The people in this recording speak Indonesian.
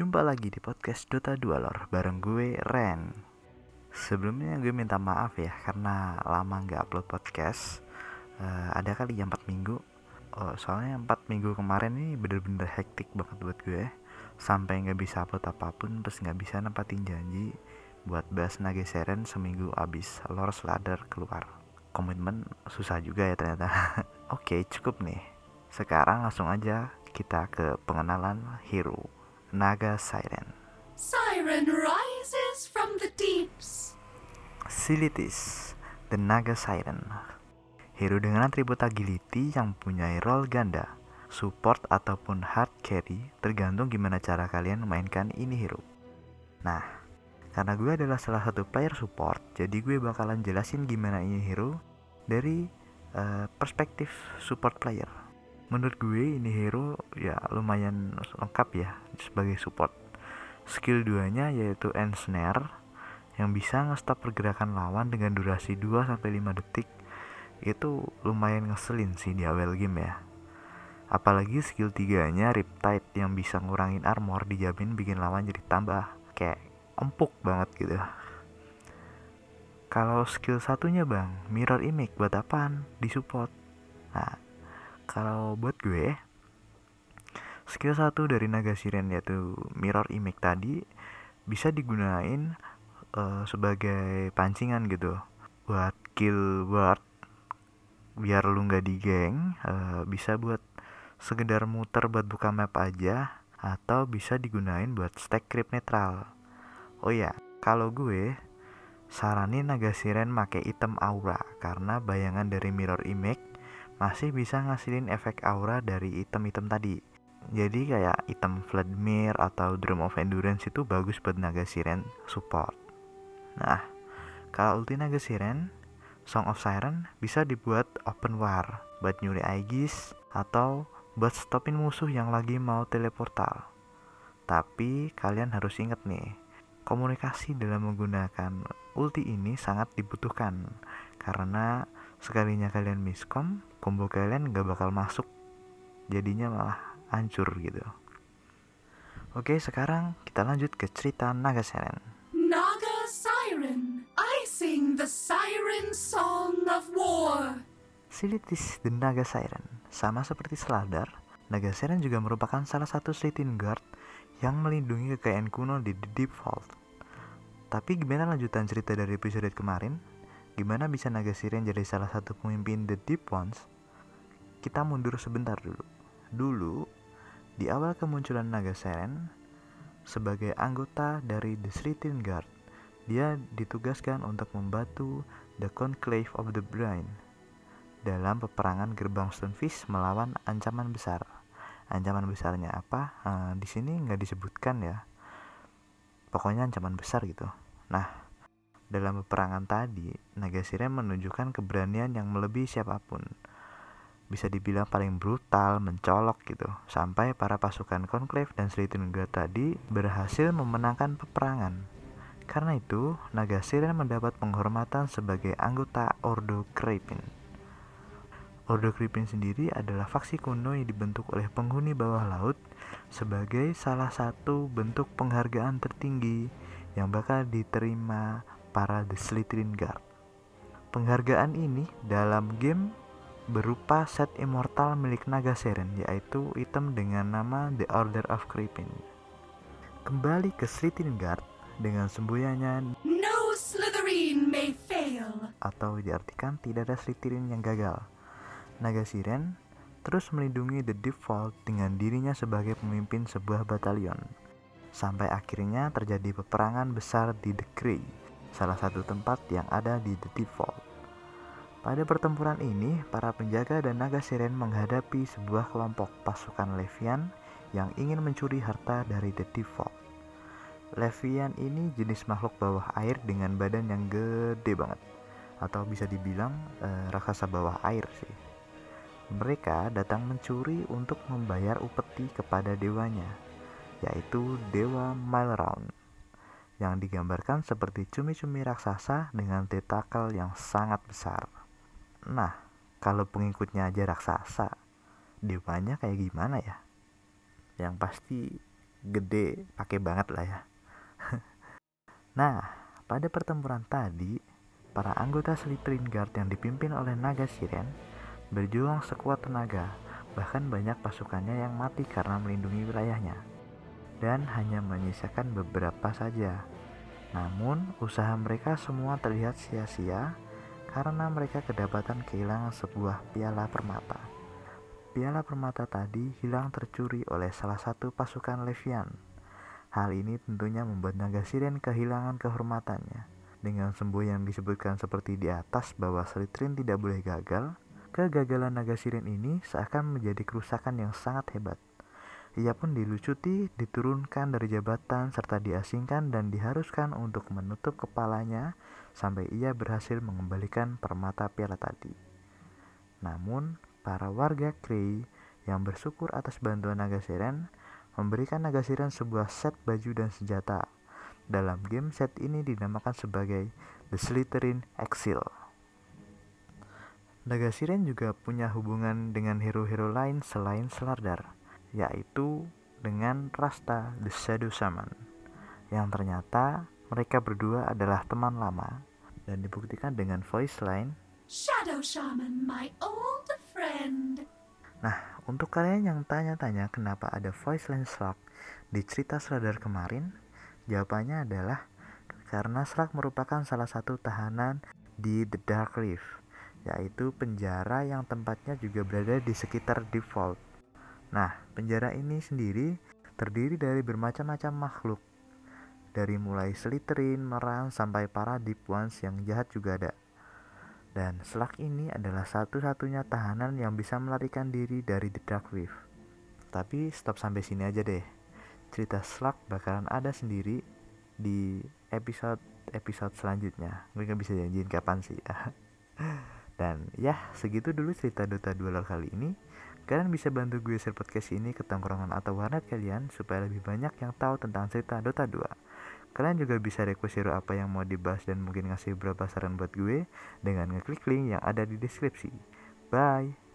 Jumpa lagi di podcast Dota 2 lor bareng gue Ren. Sebelumnya gue minta maaf ya karena lama nggak upload podcast. Uh, Ada kali ya 4 minggu. Oh, Soalnya 4 minggu kemarin ini bener-bener hektik banget buat gue. Sampai nggak bisa upload apa pun terus nggak bisa nempatin janji Buat bahas Nage Seren seminggu abis lor Slader keluar. Komitmen susah juga ya ternyata. Oke cukup nih. Sekarang langsung aja kita ke pengenalan hero Naga Siren. Siren rises from the deeps. Silitis, the Naga Siren. Hero dengan atribut agility yang punya role ganda, support ataupun hard carry tergantung gimana cara kalian memainkan ini hero. Nah, karena gue adalah salah satu player support, jadi gue bakalan jelasin gimana ini hero dari uh, perspektif support player menurut gue ini hero ya lumayan lengkap ya sebagai support. Skill duanya yaitu end snare yang bisa nge-stop pergerakan lawan dengan durasi 2-5 detik. Itu lumayan ngeselin sih di awal game ya. Apalagi skill tiganya Riptide yang bisa ngurangin armor dijamin bikin lawan jadi tambah kayak empuk banget gitu. Kalau skill satunya bang mirror image buat apaan? Di support nah kalau buat gue skill satu dari naga siren yaitu mirror image tadi bisa digunain uh, sebagai pancingan gitu. Buat kill ward biar lu nggak digeng uh, bisa buat sekedar muter buat buka map aja atau bisa digunain buat stack creep netral. Oh ya kalau gue saranin naga siren make item aura karena bayangan dari mirror image masih bisa ngasilin efek aura dari item-item tadi. Jadi kayak item Vladimir atau Drum of Endurance itu bagus buat naga siren support. Nah, kalau ulti naga siren, Song of Siren bisa dibuat open war buat nyuri Aegis atau buat stopin musuh yang lagi mau teleportal. Tapi kalian harus ingat nih, komunikasi dalam menggunakan ulti ini sangat dibutuhkan karena sekalinya kalian miskom combo kalian gak bakal masuk jadinya malah hancur gitu oke sekarang kita lanjut ke cerita Naga Siren Naga Siren, I sing the siren song of war. Silitis the Naga Siren sama seperti Sladar Naga Siren juga merupakan salah satu Slitin Guard yang melindungi kekayaan kuno di The Deep Vault. Tapi gimana lanjutan cerita dari episode kemarin? Gimana bisa Naga Siren jadi salah satu pemimpin The Deep Ones? Kita mundur sebentar dulu. Dulu, di awal kemunculan Naga Siren, sebagai anggota dari The Sritin Guard, dia ditugaskan untuk membantu The Conclave of the Brain dalam peperangan gerbang Stonefish melawan ancaman besar. Ancaman besarnya apa? Uh, di sini nggak disebutkan ya. Pokoknya ancaman besar gitu. Nah, dalam peperangan tadi, Naga Siren menunjukkan keberanian yang melebihi siapa pun. Bisa dibilang paling brutal, mencolok gitu. Sampai para pasukan Conclave dan Guard tadi berhasil memenangkan peperangan. Karena itu, Naga Siren mendapat penghormatan sebagai anggota Ordo Kripin. Ordo Kripin sendiri adalah faksi kuno yang dibentuk oleh penghuni bawah laut sebagai salah satu bentuk penghargaan tertinggi yang bakal diterima para The Slytherin Guard. Penghargaan ini dalam game berupa set immortal milik Naga Seren yaitu item dengan nama The Order of Creeping. Kembali ke Slytherin Guard dengan semboyannya No Slytherin may fail atau diartikan tidak ada Slytherin yang gagal. Naga Siren terus melindungi The Default dengan dirinya sebagai pemimpin sebuah batalion. Sampai akhirnya terjadi peperangan besar di The Grey salah satu tempat yang ada di The Default. Pada pertempuran ini, para penjaga dan naga siren menghadapi sebuah kelompok pasukan Levian yang ingin mencuri harta dari The Default. Levian ini jenis makhluk bawah air dengan badan yang gede banget, atau bisa dibilang eh, raksasa bawah air sih. Mereka datang mencuri untuk membayar upeti kepada dewanya, yaitu Dewa Milround yang digambarkan seperti cumi-cumi raksasa dengan tentakel yang sangat besar. Nah, kalau pengikutnya aja raksasa, dewanya kayak gimana ya? Yang pasti gede pakai banget lah ya nah pada pertempuran tadi para anggota Slytherin Guard yang dipimpin oleh naga siren berjuang sekuat tenaga bahkan banyak pasukannya yang mati karena melindungi wilayahnya dan hanya menyisakan beberapa saja namun usaha mereka semua terlihat sia-sia karena mereka kedapatan kehilangan sebuah piala permata. Piala permata tadi hilang tercuri oleh salah satu pasukan Levian. Hal ini tentunya membuat naga siren kehilangan kehormatannya. Dengan semboyan yang disebutkan seperti di atas bahwa Slytherin tidak boleh gagal, kegagalan naga siren ini seakan menjadi kerusakan yang sangat hebat. Ia pun dilucuti, diturunkan dari jabatan, serta diasingkan dan diharuskan untuk menutup kepalanya sampai ia berhasil mengembalikan permata piala tadi. Namun, para warga Krei yang bersyukur atas bantuan naga siren memberikan naga siren sebuah set baju dan senjata. Dalam game set ini dinamakan sebagai The Slytherin Exil. Naga siren juga punya hubungan dengan hero-hero lain selain Slardar yaitu dengan Rasta the Shadow Shaman yang ternyata mereka berdua adalah teman lama dan dibuktikan dengan voice line Shadow Shaman, my old friend. Nah, untuk kalian yang tanya-tanya kenapa ada voice line Slug di cerita Sladar kemarin, jawabannya adalah karena Slug merupakan salah satu tahanan di The Dark Reef, yaitu penjara yang tempatnya juga berada di sekitar Default Nah, penjara ini sendiri terdiri dari bermacam-macam makhluk. Dari mulai seliterin, meran, sampai para deep ones yang jahat juga ada. Dan Slug ini adalah satu-satunya tahanan yang bisa melarikan diri dari The Dark Reef. Tapi stop sampai sini aja deh. Cerita Slug bakalan ada sendiri di episode-episode selanjutnya. Gue gak bisa janjiin kapan sih. Dan ya, segitu dulu cerita Dota 2 kali ini. Kalian bisa bantu gue share podcast ini ke tongkrongan atau warnet kalian supaya lebih banyak yang tahu tentang cerita Dota 2. Kalian juga bisa request hero apa yang mau dibahas dan mungkin ngasih beberapa saran buat gue dengan ngeklik link yang ada di deskripsi. Bye!